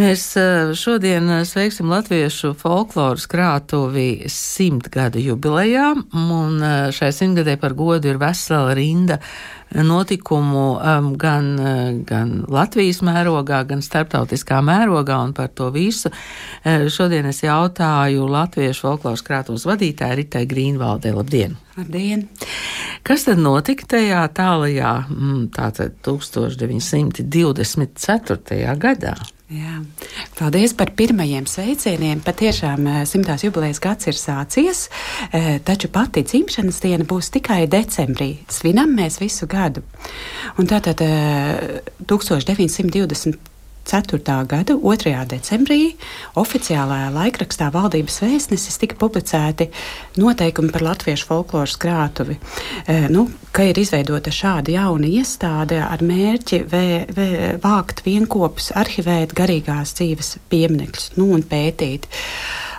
Mēs šodien sveiksim Latviešu folkloras krātuvi simtgadu jubilejā, un šai simtgadē par godu ir vesela rinda notikumu um, gan, gan Latvijas mērogā, gan starptautiskā mērogā, un par to visu šodien es jautāju Latviešu folkloras krātuves vadītāju Ritai Grīnvaldē. Labdien! Labdien! Kas tad notika tajā tālajā, tātad 1924. gadā? Jā. Paldies par pirmajiem sveicieniem. Patiešām eh, simtās jubilejas gads ir sācies, eh, taču pati dzimšanas diena būs tikai decembrī. Svinam mēs visu gadu. Un tātad 1920. Eh, 4. gada 2. decembrī oficiālajā laikrakstā valdības vēstnesis tika publicēti noteikumi par latviešu folkloras krātuvi. E, nu, ka ir izveidota šāda jauna iestāde ar mērķi vē, vē, vākt vienopus, arhivēt garīgās dzīves pieminekļus nu, un pētīt. Uh,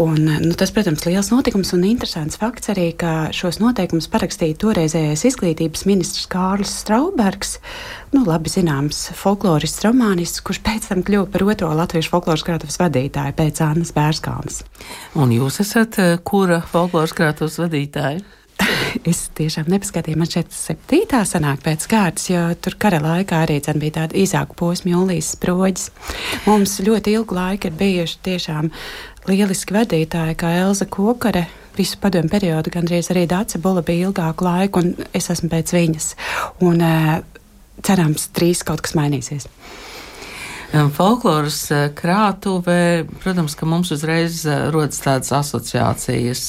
un, nu, tas, protams, ir liels notikums un interesants fakts arī, ka šos noteikumus parakstīja toreizējais izglītības ministrs Kārlis Straubergs, nu, labi zināms folklorists, romānists, kurš pēc tam kļuva par otro latviešu folkloras krātuves vadītāju pēc Annas Bērskalnas. Un jūs esat uh, kura folkloras krātuves vadītāja? es tiešām nepaskatīju, man šeit septītā sanāk pēc kārtas, jo tur kara laikā arī bija tāda īsāka posma, jūlijas sproģis. Mums ļoti ilgu laiku ir bijuši tiešām lieliski vadītāji, kā Elza Kokare. Visu padomu periodu, gandrīz arī Dāca Bola bija ilgāku laiku, un es esmu pēc viņas. Un, cerams, drīz kaut kas mainīsies. Folkloras krātuvē, protams, ka mums uzreiz rodas tādas asociācijas.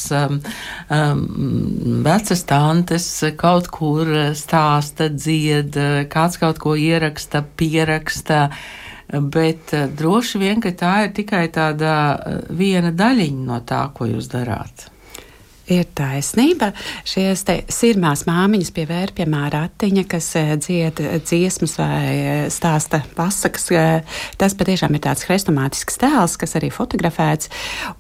Vecas tantes kaut kur stāsta, dzied, kāds kaut ko ieraksta, pieraksta. Bet eh, droši vien, ka tā ir tikai tāda eh, viena daļiņa no tā, ko jūs darāt. Ir taisnība. Šīs sirmās māmiņas pie vērpjamā ratiņa, kas eh, dzied dziesmas vai stāsta pasakas, tas patiešām ir tāds hrestomātisks tēls, kas arī fotografēts.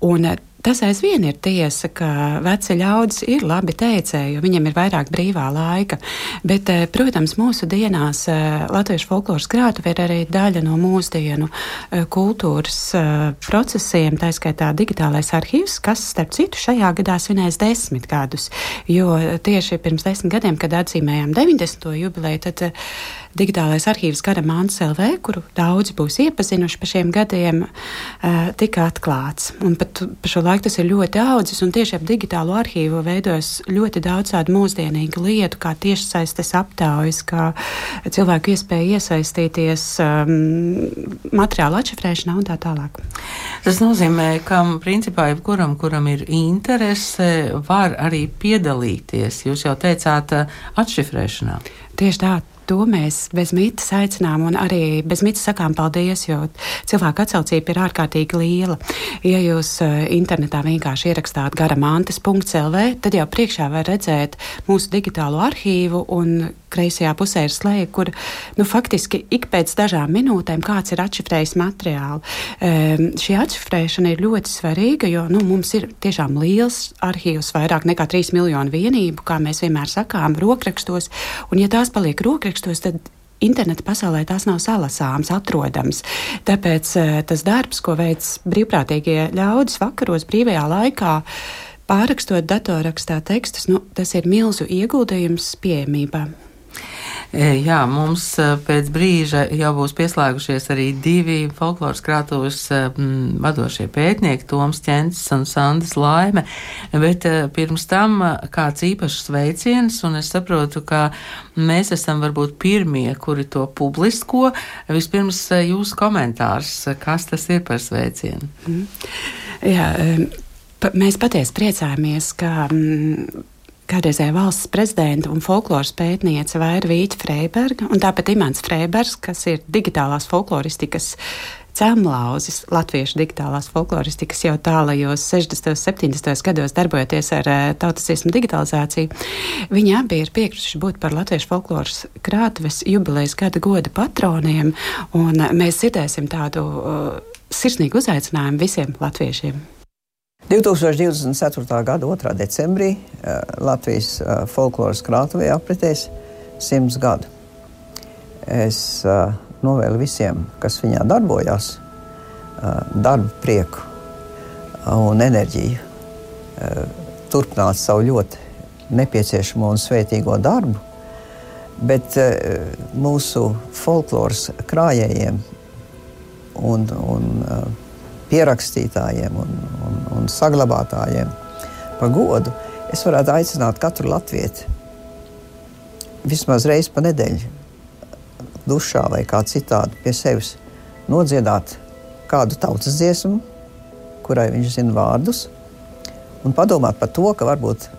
Un Tas aizvien ir tiesa, ka veci ļaudis ir labi teicēji, jo viņiem ir vairāk brīvā laika. Bet, eh, protams, mūsu dienās eh, Latviešu folkloras krātuve ir arī daļa no mūsdienu eh, kultūras procesiem, tā skaitā digitālais arhīvs, kas, starp citu, šajā gadā svinēs desmit gadus. Jo tieši pirms desmit gadiem, kad atzīmējām 90. jubileju, tad digitālais arhīvs Gara Māns LV, kuru daudzi būs iepazinuši par šiem gadiem, tika atklāts. Un pat par šo laiku tas ir ļoti audzis, un tieši ap digitālo arhīvu veidojas ļoti daudz tādu mūsdienīgu lietu, kā tiešsaistes aptaujas, kā cilvēku iespēja iesaistīties um, materiālu atšifrēšanā un tā tālāk. Tas nozīmē, ka principā jebkuram, kuram ir interese, var arī piedalīties. Jūs jau teicāt atšifrēšanā. Tieši tā, to mēs bez mitas aicinām un arī bez mitas sakām paldies, jo cilvēku atsaucība ir ārkārtīgi liela. Ja jūs uh, internetā vienkārši ierakstāt garamantes.lv, tad jau priekšā var redzēt mūsu digitālo arhīvu un kreisajā pusē ir slēga, kur nu, faktiski ik pēc dažām minūtēm kāds ir atšifrējis materiālu. Um, šī atšifrēšana ir ļoti svarīga, jo nu, mums ir tiešām liels arhīvs, vairāk nekā 3 miljonu vienību, kā mēs vienmēr sakām, rokrakstos. Un, ja tās paliek rokrakstos, aprakstos, tad interneta pasaulē tās nav salasāmas, atrodamas. Tāpēc eh, tas darbs, ko veids brīvprātīgie ļaudis vakaros, brīvajā laikā, pārrakstot datorrakstā tekstus, nu, tas ir milzu ieguldījums pieejamībā. E, jā, mums e, pēc brīža jau būs pieslēgušies arī divi folkloras krātuves e, vadošie pētnieki, Toms Čencis un Sandis Laime, bet pirms tam kāds īpašs sveiciens, un es saprotu, ka mēs esam varbūt pirmie, kuri to publisko. Vispirms jūsu komentārs, kas tas ir par sveicienu? Mm. Jā, pa, mēs patiesi priecājamies, ka. Mm, kādreizējā valsts prezidenta un folkloras pētniece Vaira Vīķa Freiberga, un tāpat Imants Freibergs, kas ir digitālās folkloristikas cēmlauzis, latviešu digitālās folkloristikas jau tālajos 60. un 70. gados darbojoties ar uh, tautasismu digitalizāciju. Viņi abi ir piekrišuši būt par latviešu folkloras krātuves jubilejas gada goda patroniem, un mēs dzirdēsim tādu uh, sirsnīgu uzaicinājumu visiem latviešiem. 2024. gada 2. decembrī eh, Latvijas eh, folkloras krātuvē apritēs simts gadu. Es uh, novēlu visiem, kas viņā darbojās, darbu prieku un enerģiju turpināt savu ļoti nepieciešamo un svētīgo darbu, bet mūsu folkloras krājējiem un, un pierakstītājiem un, un, un saglabātājiem. Pa godu, es varētu aicināt katru latvieti vismaz reizi pa nedēļu dušā vai kā citādi pie sevis nodziedāt kādu tautas dziesmu, kurai viņš zina vārdus, un padomāt par to, ka varbūt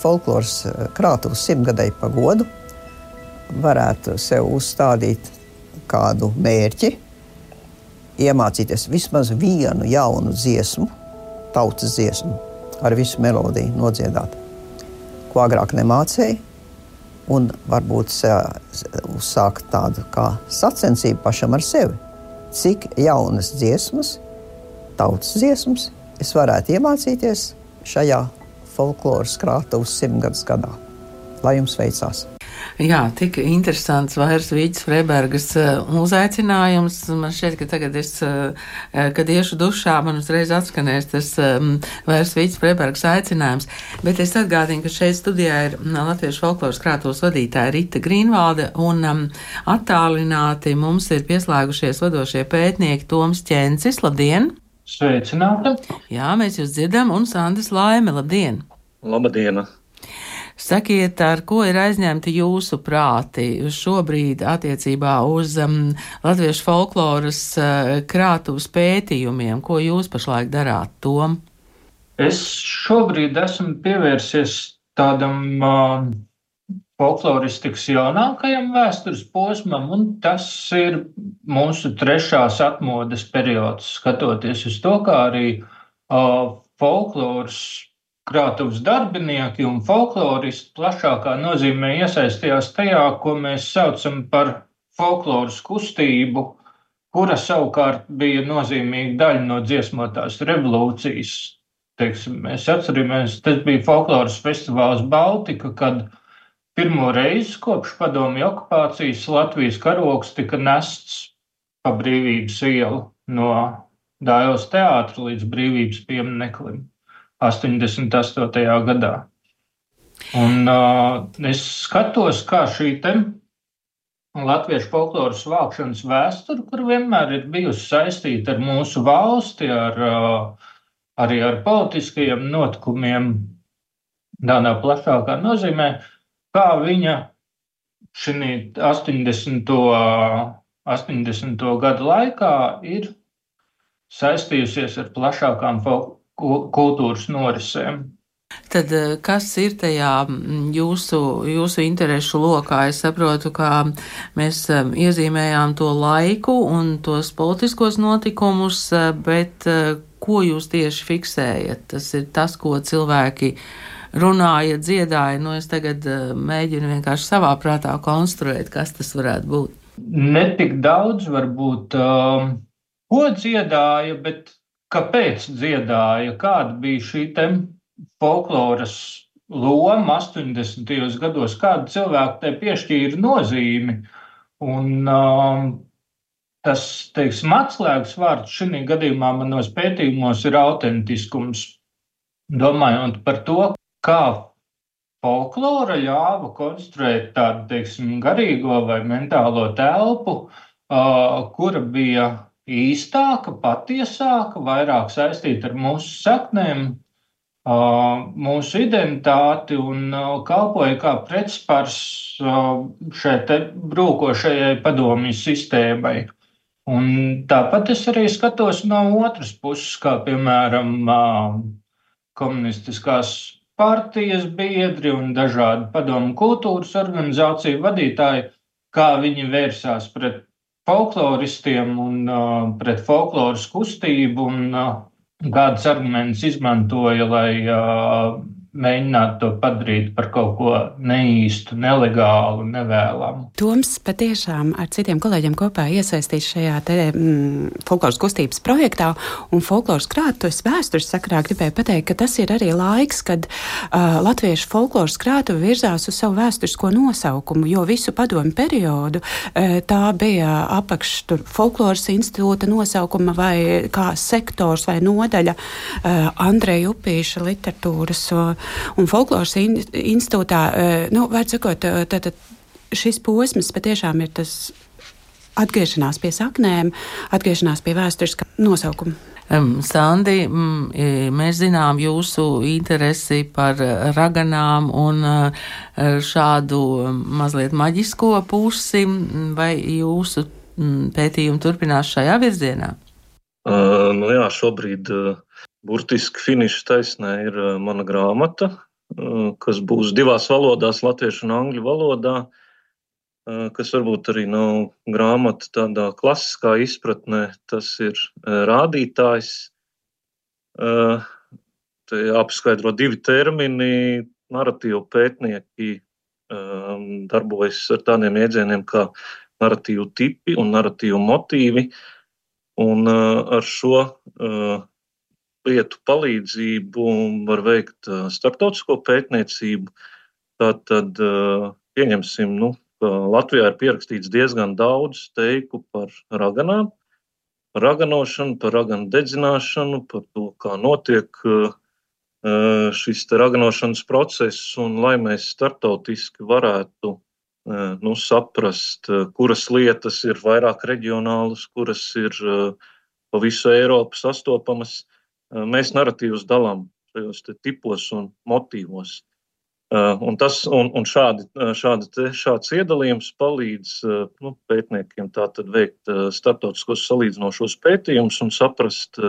folkloras eh, krātuves simtgadēji pagodu varētu sev uzstādīt kādu mērķi, iemācīties vismaz vienu jaunu dziesmu, tautas dziesmu, ar visu melodiju nodziedāt, ko agrāk nemācīja. Un varbūt uzsākt tādu kā sacensību pašam ar sevi. Cik jaunas dziesmas, tautas dziesmas, es varētu iemācīties šajā folkloras krātuves simtgadus gadā. Lai jums veicās! Jā, tik interesants vairs Vīģis Freibergas eh, uzaicinājums. Man šķiet, ka tagad es, eh, kad iešu dušā, man uzreiz atskanēs tas ehm, vairs Vīģis Freibergas aicinājums. Bet es atgādinu, ka šeit studijā ir Latviešu folkloras krātos vadītāja Rita Grīnvalde un um, attālināti mums ir pieslēgušies vadošie pētnieki Toms Ķencis. Labdien! Sveicināti! Jā, mēs jūs dzirdam un Sandis Laime. Labdien! Labdien! Sakiet, ar ko ir aizņemti jūsu prāti šobrīd attiecībā uz um, latviešu folkloras uh, krātuves pētījumiem? Ko jūs pašlaik darāt, Tom? Es šobrīd esmu pievērsies tādam uh, folkloristikas jaunākajam vēstures posmam, un tas ir mūsu trešās atmodas periods, skatoties uz to, kā arī uh, folkloras krātuves darbinieki un folkloristi plašākā nozīmē iesaistījās tajā, ko mēs saucam par folkloras kustību, kura savukārt bija nozīmīga daļa no dziesmotās revolūcijas. Teiksim, mēs atceramies, tas bija folkloras festivāls Baltika, kad pirmo reizi kopš padomju okupācijas Latvijas karoks tika nests pa brīvības ielu no Dāļas teātra līdz brīvības piemineklim. 88. gadā. Un uh, es skatos, kā šī latviešu folkloras vākšanas vēsture, kur vienmēr ir bijusi saistīta ar mūsu valsti, ar, uh, arī ar politiskajiem notikumiem, tādā plašākā nozīmē, kā viņa šī 80. 80. gadu laikā ir saistījusies ar plašākām folk kultūras norisēm. Tad eh, kas ir tajā mm, jūsu, jūsu interešu lokā? Es saprotu, ka mēs eh, iezīmējām to laiku un tos politiskos notikumus, eh, bet ko jūs tieši fiksējat? Tas ir tas, ko cilvēki runāja, dziedāja. Nu, es tagad mēģinu vienkārši savā prātā konstruēt, kas tas varētu būt. Netik daudz varbūt, um, ko dziedāja, bet kāpēc dziedāja, kāda bija šī folkloras loma 80. gados, kāda cilvēka tai piešķīra nozīmi. Un, um, tas, teiksim, atslēgas vārds šī gadījumā manos pētījumos ir autentiskums. Domājot par to, kā folklora ļāva konstruēt tādu, teiksim, garīgo vai mentālo telpu, uh, kura bija īstāka, patiesāka, vairāk saistīta ar mūsu saknēm, mūsu identitāti un kalpoja kā pretspars šai brūkošajai padomju sistēmai. Un tāpat es arī skatos no otras puses, kā piemēram komunistiskās partijas biedri un dažādi padomu kultūras organizāciju vadītāji, kā viņi vērsās pret folkloristiem un uh, pret folkloras kustību un uh, kādas argumentus izmantoja, lai uh, mēģināt to padarīt par kaut ko neīstu, nelegālu, nevēlamu. Toms patiešām ar citiem kolēģiem kopā iesaistīts šajā te, mm, folkloras kustības projektā, un folkloras krātuves vēstures sakrā gribēju pateikt, ka tas ir arī laiks, kad uh, latviešu folkloras krātuve virzās uz savu vēsturisko nosaukumu, jo visu padomu periodu uh, tā bija apakš tur folkloras institūta nosaukuma vai kā sektors vai nodaļa uh, Andreja Upīša literatūras. Uh, Un folkloras in, institūtā, eh, nu, var sakot, eh, tad, tad šis posms patiešām ir tas atgriešanās pie saknēm, atgriešanās pie vēsturiskā nosaukuma. Um, Sandi, mēs zinām jūsu interesi par raganām un šādu mazliet maģisko pusi, vai jūsu pētījumi turpinās šajā virzienā? Uh, nu jā, šobrīd uh, burtiski finiša taisnē ir uh, mana grāmata, uh, kas būs divās valodās, latviešu un angļu valodā, uh, kas varbūt arī nav grāmata tādā klasiskā izpratnē. Tas ir rādītājs. Te jāapskaidro divi termini. Narratīvu pētnieki darbojas ar tādiem jēdzieniem kā narratīvu tipi un narratīvu motīvi. Un ar šo lietu palīdzību var veikt starptautisko pētniecību. Tātad pieņemsim, nu, ka Latvijā ir pierakstīts diezgan daudz teiku par raganām, par raganošanu, par raganu dedzināšanu, par to, kā notiek šis raganošanas process, un lai mēs startautiski varētu nu, saprast, kuras lietas ir vairāk reģionālas, kuras ir pa visu Eiropu sastopamas, mēs narratīvus dalām šajos tipos un motīvos. Un, tas, un, un šādi, šādi te, šāds iedalījums palīdz nu, pētniekiem veikt starptautiskos salīdzinošos pētījumus un saprast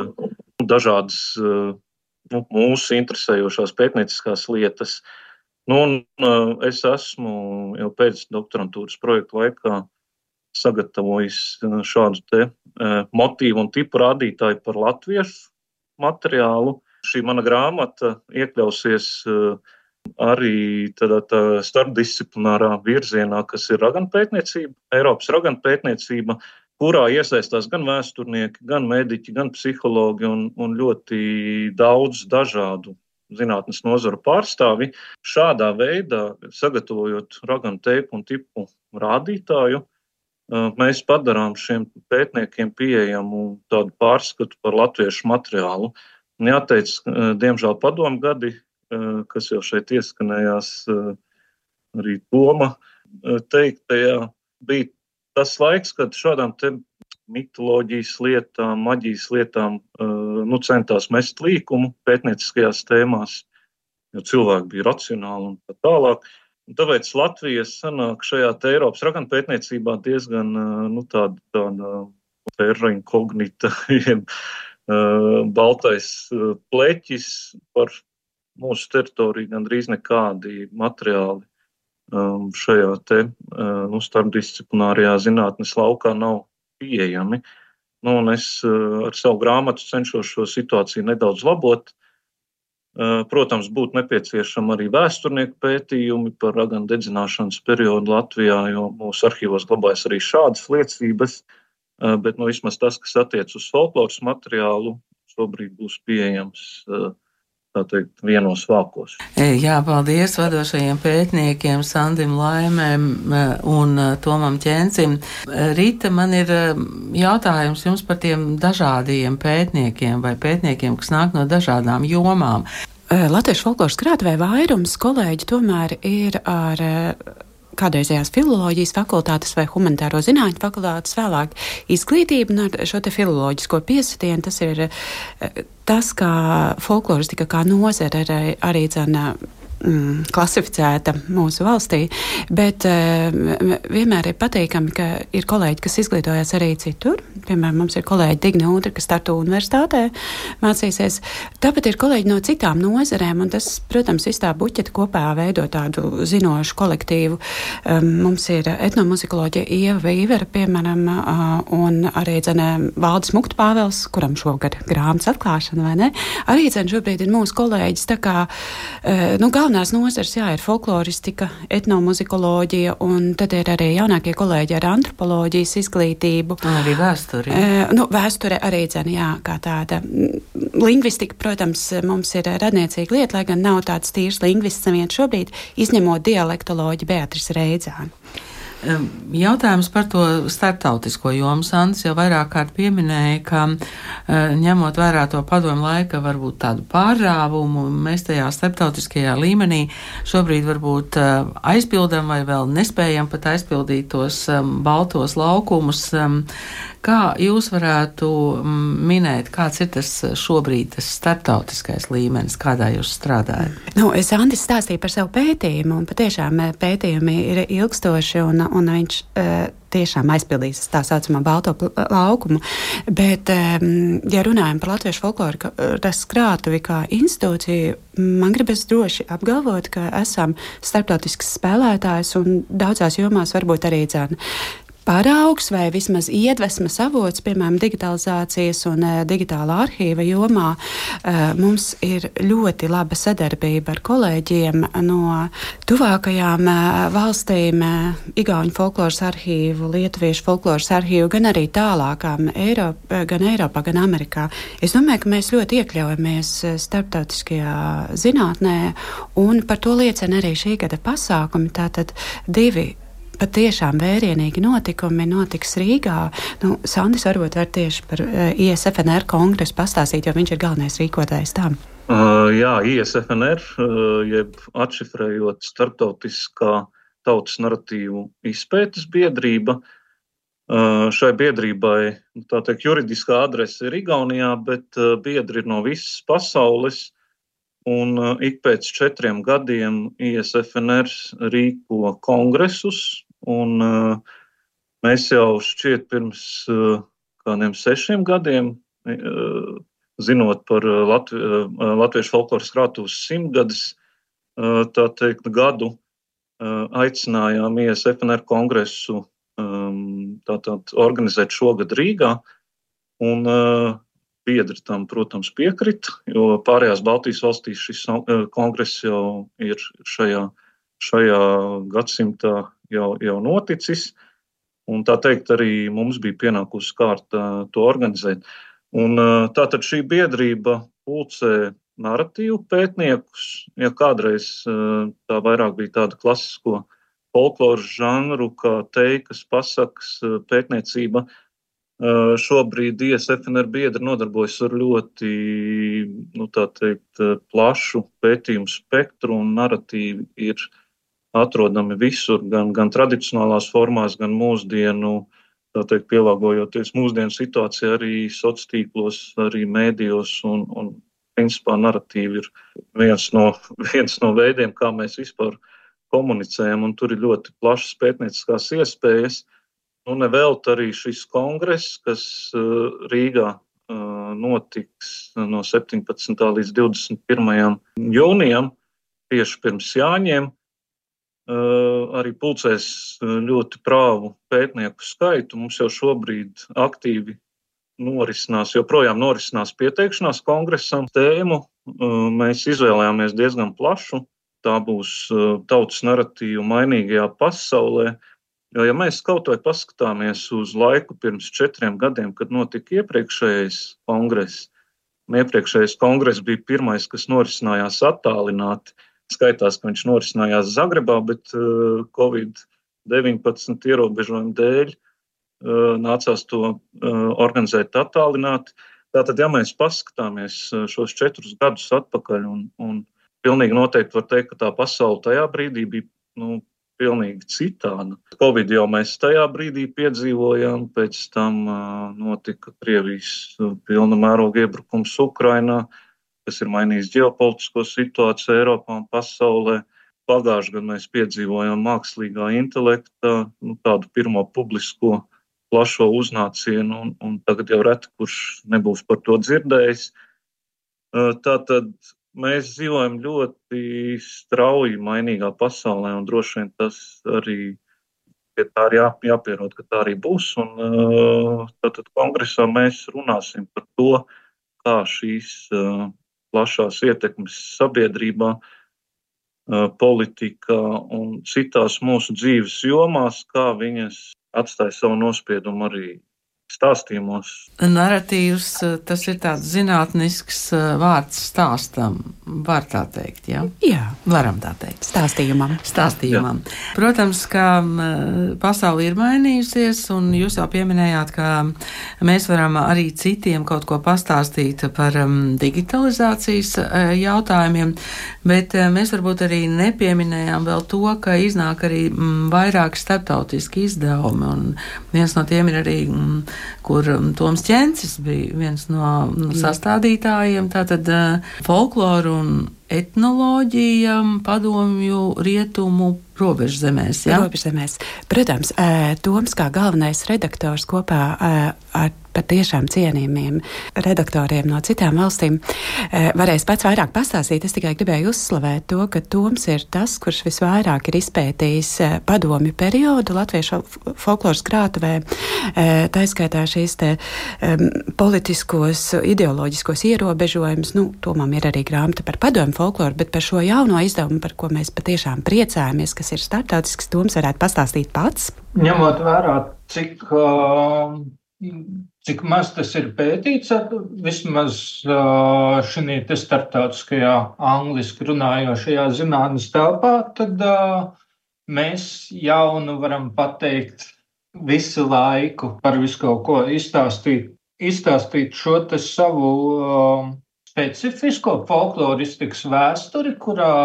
dažādas nu, mūsu interesējošās pētnieciskās lietas. Nu, un, es esmu jau pēc doktorantūras projekta laikā sagatavojis šādu motīvu un tipu rādītāju par latviešu materiālu. Šī mana grāmata iekļausies eh, arī tādā tā starpdisciplinārā virzienā, kas ir raganu pētniecība, Eiropas raganu pētniecība, kurā iesaistās gan vēsturnieki, gan mediķi, gan psihologi un, un ļoti daudz dažādu zinātnes nozaru pārstāvi. Šādā veidā, sagatavojot raganu teipu un tipu rādītāju, mēs padarām šiem pētniekiem pieejamu tādu pārskatu par latviešu materiālu. Jāteic, diemžēl padomu gadi, kas jau šeit ieskanējās, arī Toma teiktajā, bija tas laiks, kad šādām mitoloģijas lietām, maģijas lietām nu, centās mest līkumu pētnieciskajās tēmās, jo cilvēki bija racionāli un tā tālāk. Un tāpēc Latvija sanāk šajā Eiropas raganu pētniecībā diezgan nu, tāda, tāda terra inkognita, baltais pleķis par mūsu teritoriju gandrīz nekādi materiāli šajā te, nu, starpdisciplinārajā zinātnes laukā nav pieejami. Nu, es ar savu grāmatu cenšos šo situāciju nedaudz labot. Eh, protams, būtu nepieciešama arī vēsturnieku pētījumi par raganu dedzināšanas periodu Latvijā, jo mūsu arhīvos glabājas arī šādas liecības. Eh, bet nu, vismaz tas, kas attiecas uz folkloras materiālu, šobrīd būs pieejams uh, teikt, vienos vākos. E, jā, paldies vadošajiem pētniekiem Sandim Laimēm e, un e, Tomam Ķencim. Rīta, man ir jautājums jums par tiem dažādiem pētniekiem vai pētniekiem, kas nāk no dažādām jomām. Latviešu folkloras krātuvē vairums kolēģi tomēr ir ar kādreizējās filozofijas fakultātes vai humanitāro zinātņu fakultātes vēlāk izglītību un ar šo te filoloģisko piesitienu. Tas ir eh, tas, kā folkloristika kā nozara arī, arī dzana mm, klasificēta mūsu valstī, bet uh, vienmēr ir patīkami, ka ir kolēģi, kas izglītojas arī citur. Piemēram, mums ir kolēģi Digna Udra, kas Tartu universitātē mācīsies. Tāpat ir kolēģi no citām nozarēm, un tas, protams, viss tā buķeta kopā veido tādu zinošu kolektīvu. Um, mums ir etnomuzikoloģija Ieva Vīvera, piemēram, un arī dzene Valdis Mukta Pāvels, kuram šogad grāmatas atklāšana, vai ne? Arī dzene šobrīd ir mūsu kolēģis. Tā kā, uh, nu, galvenās nozars, jā, ir folkloristika, etnomuzikoloģija, un tad ir arī jaunākie kolēģi ar antropoloģijas izglītību. Un arī vēsture. Uh, nu, vēsture arī dzene, jā, kā tāda. Lingvistika, protams, mums ir radniecīga lieta, lai gan nav tāds tīrs lingvists neviens šobrīd, izņemot dialektoloģi Beatrice Reidzānu. Jautājums par to starptautisko jomu. Sandrs jau vairāk kārt pieminēja, ka ņemot vērā to padomu laika varbūt tādu pārrāvumu, mēs tajā starptautiskajā līmenī šobrīd varbūt aizpildam vai vēl nespējam pat aizpildīt tos baltos laukumus, Kā jūs varētu minēt, kāds ir tas šobrīd tas starptautiskais līmenis, kādā jūs strādājat? Nu, es Andris stāstīju par savu pētījumu, un patiešām pētījumi ir ilgstoši, un, un viņš uh, tiešām aizpildīs tā saucamo balto laukumu. Bet, um, ja runājam par latviešu folkloras krātuvi kā institūciju, man gribas droši apgalvot, ka esam starptautisks spēlētājs un daudzās jomās varbūt arī dzēna paraugs vai vismaz iedvesmas avots, piemēram, digitalizācijas un uh, digitālā arhīva jomā. Uh, mums ir ļoti laba sadarbība ar kolēģiem no tuvākajām uh, valstīm, uh, Igauņu folkloras arhīvu, Lietuviešu folkloras arhīvu, gan arī tālākām Eiropa, gan Eiropā, gan Amerikā. Es domāju, ka mēs ļoti iekļaujamies starptautiskajā zinātnē, un par to liecina arī šī gada pasākumi. Tātad divi patiešām vērienīgi notikumi notiks Rīgā. Nu, Sandis varbūt var tieši par eh, ISFNR kongresu pastāstīt, jo viņš ir galvenais rīkotājs tam. Uh, jā, ISFNR, uh, jeb atšifrējot starptautiskā tautas narratīvu izpētes biedrība. Uh, šai biedrībai tā teikt, juridiskā adrese ir Igaunijā, bet uh, biedri ir no visas pasaules. Un uh, ik pēc četriem gadiem ISFNR rīko kongresus, Un, uh, mēs jau šķiet pirms uh, kādiem sešiem gadiem, uh, zinot par Latvi, Latviešu folkloras krātuves simtgadus, tā teikt, gadu, aicinājām ISFNR kongresu um, tātad, organizēt šogad Rīgā. Un, biedri tam, protams, piekrita, jo pārējās Baltijas valstīs šis kongress jau ir šajā, šajā gadsimtā jau, jau noticis. Un tā teikt, arī mums bija pienākusi kārta to organizēt. Un, tātad šī biedrība pulcē narratīvu pētniekus. Ja kādreiz tā vairāk bija tāda klasisko folkloras žanru, kā teikas, pasakas pētniecība, šobrīd ISFNR biedri nodarbojas ar ļoti nu, teikt, plašu pētījumu spektru un narratīvi ir atrodami visur, gan, gan tradicionālās formās, gan mūsdienu, teikt, pielāgojoties mūsdienu situācijai, arī sociālos tīklos, arī mēdījos. Un, un, principā, narratīva ir viens no, viens no veidiem, kā mēs vispār komunicējam, un tur ir ļoti plašas pētnieciskās iespējas. Nu, Nevelti arī šis kongress, kas uh, Rīgā uh, notiks no 17. līdz 21. jūnijam, tieši pirms Jāņiem, arī pulcēs ļoti prāvu pētnieku skaitu. Mums jau šobrīd aktīvi norisinās, joprojām norisinās pieteikšanās kongresam. Tēmu mēs izvēlējāmies diezgan plašu. Tā būs tautas narratīva mainīgajā pasaulē. Jo, ja mēs kaut vai paskatāmies uz laiku pirms četriem gadiem, kad notika iepriekšējais kongress, un iepriekšējais kongress bija pirmais, kas norisinājās attālināti, Skaitās, ka viņš norisinājās Zagrebā, bet uh, Covid-19 ierobežojumu dēļ uh, nācās to uh, organizēt attālināti. Tātad, ja mēs paskatāmies šos četrus gadus atpakaļ, un, un pilnīgi noteikti var teikt, ka tā pasaule tajā brīdī bija nu, pilnīgi citāda. Covid jau mēs tajā brīdī piedzīvojām, pēc tam uh, notika Krievijas pilna mēroga iebrukums Ukrainā. Kas ir mainījis ģeopolitisko situāciju Eiropā un pasaulē. Pagājušajā gadā mēs piedzīvojām mākslīgā intelekta nu, tādu pirmo publisko plašo uznācienu, un, un tagad jau reti kurš nebūs par to dzirdējis. Tātad mēs dzīvojam ļoti strauji mainīgā pasaulē, un droši vien tas arī pie tā ir jā, jāpierod, ka tā arī būs. Un, tātad kongresā mēs runāsim par to, kā šīs plašās ietekmes sabiedrībā, politikā un citās mūsu dzīves jomās, kā viņas atstāja savu nospiedumu arī stāstījumos. Narratīvs tas ir tāds zinātnisks vārds stāstam, var tā teikt. Ja? Jā, varam tā teikt. Stāstījumam. Stāstījumam. Jā. Protams, ka pasaule ir mainījusies, un jūs jau pieminējāt, ka mēs varam arī citiem kaut ko pastāstīt par digitalizācijas jautājumiem, bet mēs varbūt arī nepieminējām vēl to, ka iznāk arī vairāk starptautiski izdevumi, un viens no tiem ir arī kur um, Toms Čencis bija viens no sastādītājiem. Tātad uh, folkloru un etnoloģija padomju rietumu robežzemēs. Ja? Robežzemēs. Protams, Toms kā galvenais redaktors kopā ar patiešām cienījumiem redaktoriem no citām valstīm varēs pats vairāk pastāstīt. Es tikai gribēju uzslavēt to, ka Toms ir tas, kurš visvairāk ir izpētījis padomju periodu latviešu folkloras krātuvē, taiskaitā šīs te politiskos, ideoloģiskos ierobežojumus. Nu, Tomam ir arī grāmata par padomju folkloru, bet par šo jauno izdevumu, par ko mēs patiešām priecājamies, kas ir startautisks, Toms varētu pastāstīt pats. Ņemot vērā, cik, cik maz tas ir pētīts, vismaz šī starptautiskajā angliski runājošajā zinātnes telpā, tad mēs jaunu varam pateikt visu laiku par visu kaut ko izstāstīt, izstāstīt šo savu specifisko folkloristikas vēsturi, kurā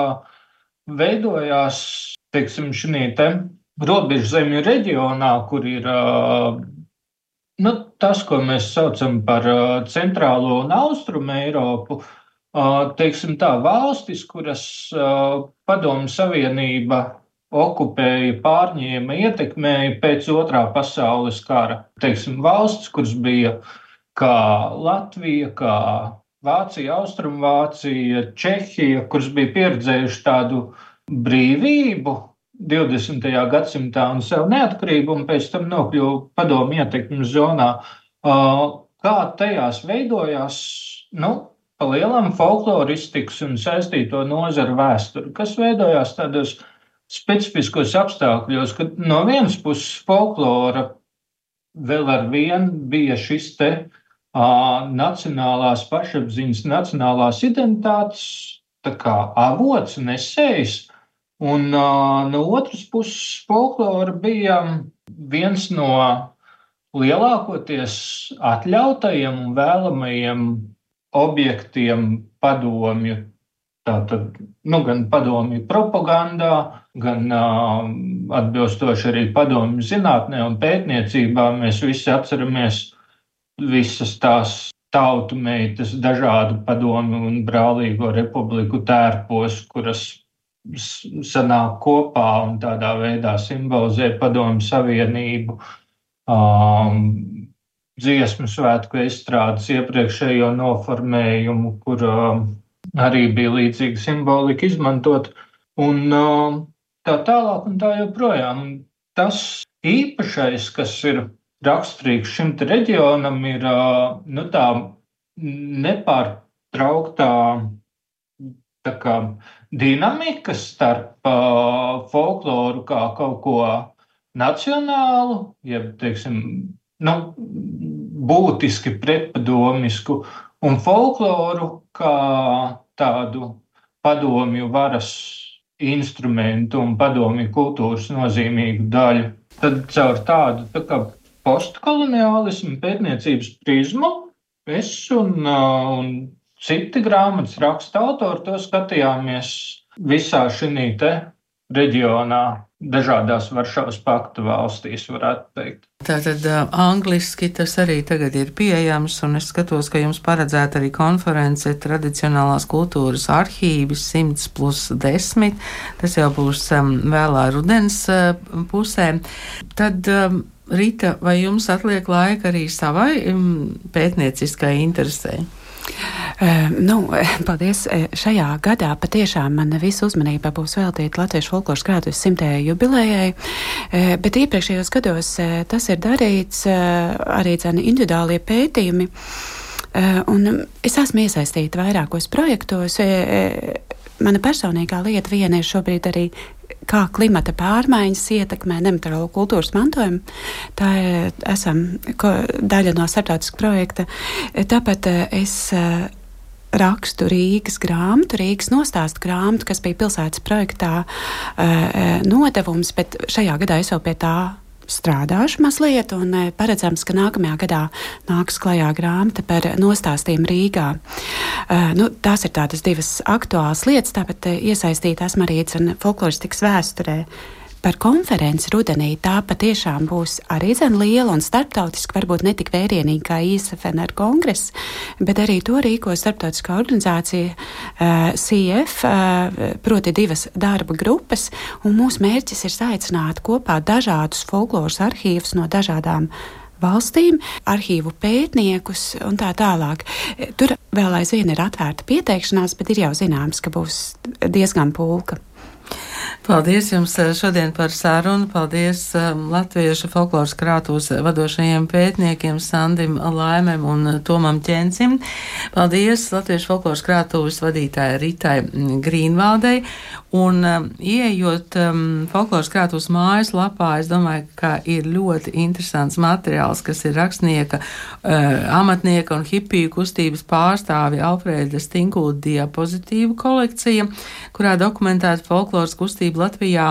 veidojās teiksim, šī te robežu zemju reģionā, kur ir nu, tas, ko mēs saucam par centrālo un austrumu Eiropu, teiksim tā, valstis, kuras padomu savienība okupēja, pārņēma, ietekmēja pēc otrā pasaules kara. Teiksim, valsts, kuras bija kā Latvija, kā Vācija, Austrumvācija, Čehija, kuras bija pieredzējuši tādu brīvību 20. gadsimtā un savu neatkarību, un pēc tam nokļuva padomu ietekmes zonā. Kā tajās veidojās, nu, lielam folkloristikas un saistīto nozaru vēsturi, kas veidojās tādos specifiskos apstākļos, kad no vienas puses folklora vēl ar vienu bija šis te nacionālās pašapziņas, nacionālās identitātes avots, nesējs. Un no otras puses, folklora bija viens no lielākoties atļautajiem un vēlamajiem objektiem padomju. Tātad, nu, gan padomju propagandā, gan uh, atbilstoši arī padomju zinātnē un pētniecībā mēs visi atceramies visas tās tautu meitas, dažādu padomu un brālīgo republiku tērpos, kuras sanāk kopā un tādā veidā simbolizē padomu savienību. Um, dziesmu svētku izstrādes iepriekšējo noformējumu, kur um, arī bija līdzīga simbolika izmantot, un um, tā tālāk un tā joprojām. Tas īpašais, kas ir raksturīgs šim reģionam, ir nu, tā nepārtrauktā tā kā, dinamika starp uh, folkloru kā kaut ko nacionālu, jeb, teiksim, nu, būtiski pretpadomisku, un folkloru kā tādu padomju varas instrumentu un padomju kultūras nozīmīgu daļu. Tad caur tādu tā postkoloniālismu pētniecības prizmu es un, un citi grāmatas raksta autori to skatījāmies visā šī reģionā. dažādās Varšavas paktu valstīs, varētu teikt. Tātad angliski tas arī tagad ir pieejams, un es skatos, ka jums paredzēta arī konference tradicionālās kultūras arhīvis 100 plus 10. Tas jau būs vēlā rudens pusē. Tad, Rita, vai jums atliek laika arī savai pētnieciskai interesei? Uh, nu, paldies. Šajā gadā patiešām man visa uzmanība būs veltīta Latvijas folkloras krātuves simtajai jubilejai, uh, bet iepriekšējos gados uh, tas ir darīts arī dzene individuālie pētījumi. Un es esmu iesaistīta vairākos projektos. Mana personīgā lieta viena ir šobrīd arī kā klimata pārmaiņas ietekmē nemateriālo kultūras mantojumu. Tā esam daļa no starptautiskā projekta. Tāpat eh, es eh, rakstu Rīgas grāmatu, Rīgas nostāstu grāmatu, kas bija pilsētas projektā eh, nodevums, bet šajā gadā es jau pie tā strādāšu mazliet, un e, paredzams, ka nākamajā gadā nāks klajā grāmata par nostāstiem Rīgā. Uh, nu, tās ir tādas divas aktuālas lietas, tāpat e, iesaistīt esmu arī folkloristikas vēsturē par konferenci rudenī. Tā patiešām būs arī zem liela un starptautiski, varbūt ne tik vērienīga kā ISFN ar kongresu, bet arī to rīko starptautiskā organizācija uh, CF, uh, proti divas darba grupas, un mūsu mērķis ir saicināt kopā dažādus folkloras arhīvus no dažādām valstīm, arhīvu pētniekus un tā tālāk. Tur vēl aizvien ir atvērta pieteikšanās, bet ir jau zināms, ka būs diezgan pulka. Paldies jums eh, šodien par sarunu. Paldies um, Latviešu folkloras krātos vadošajiem pētniekiem Sandim Laimem un Tomam Ķencim. Paldies Latviešu folkloras krātos vadītāja Ritai Grīnvaldei. Un ieejot um, folkloras krātos mājas lapā, es domāju, ka ir ļoti interesants materiāls, kas ir rakstnieka, amatnieka un hipiju kustības pārstāvi Alfrēda Stinkūda diapozitīvu kolekcija, kurā dokumentēta folkloras kustība kustība Latvijā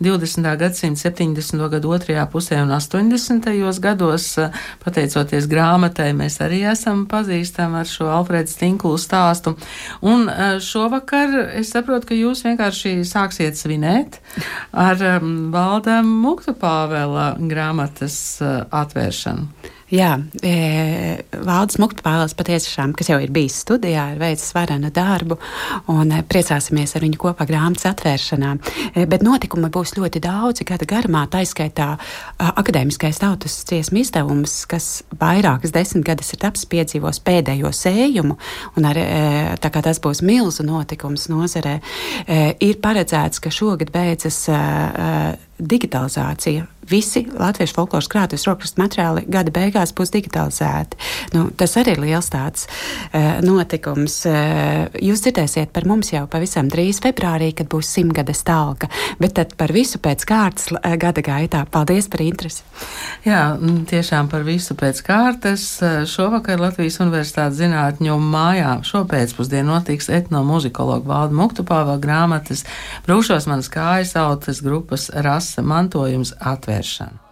20. gadsimta 70. gadu otrajā pusē un 80. gados. Pateicoties grāmatai, mēs arī esam pazīstami ar šo Alfrēdu Stinkulu stāstu. Un e, šovakar es saprotu, ka jūs vienkārši sāksiet svinēt ar um, Valda Muktu Pāvela grāmatas uh, atvēršanu. Jā, e, Valdis Muktpāls patiešām, kas jau ir bijis studijā, ir veicis varenu darbu un e, priecāsimies ar viņu kopā grāmatas atvēršanā. E, bet notikumi būs ļoti daudzi gada garumā, tā izskaitā akadēmiskais tautas ciesmu izdevums, kas vairākas desmitgades ir taps piedzīvos pēdējo sējumu, un ar, e, tā kā tas būs milzu notikums nozarē, e, ir paredzēts, ka šogad beidzas e, digitalizācija visi latviešu folkloras krātuves rokrakstu materiāli gada beigās būs digitalizēti. Nu, tas arī ir liels tāds uh, notikums. Uh, jūs dzirdēsiet par mums jau pavisam drīz februārī, kad būs simtgades talka, bet tad par visu pēc kārtas uh, gada gaitā. Paldies par interesi! Jā, tiešām par visu pēc kārtas. Šovakar Latvijas Universitātes zinātņu mājā šopēcpusdien notiks etnomuzikologu valdu Muktupāva grāmatas Brūšos manas kājas autas grupas rasa mantojums atvērt vēršanu.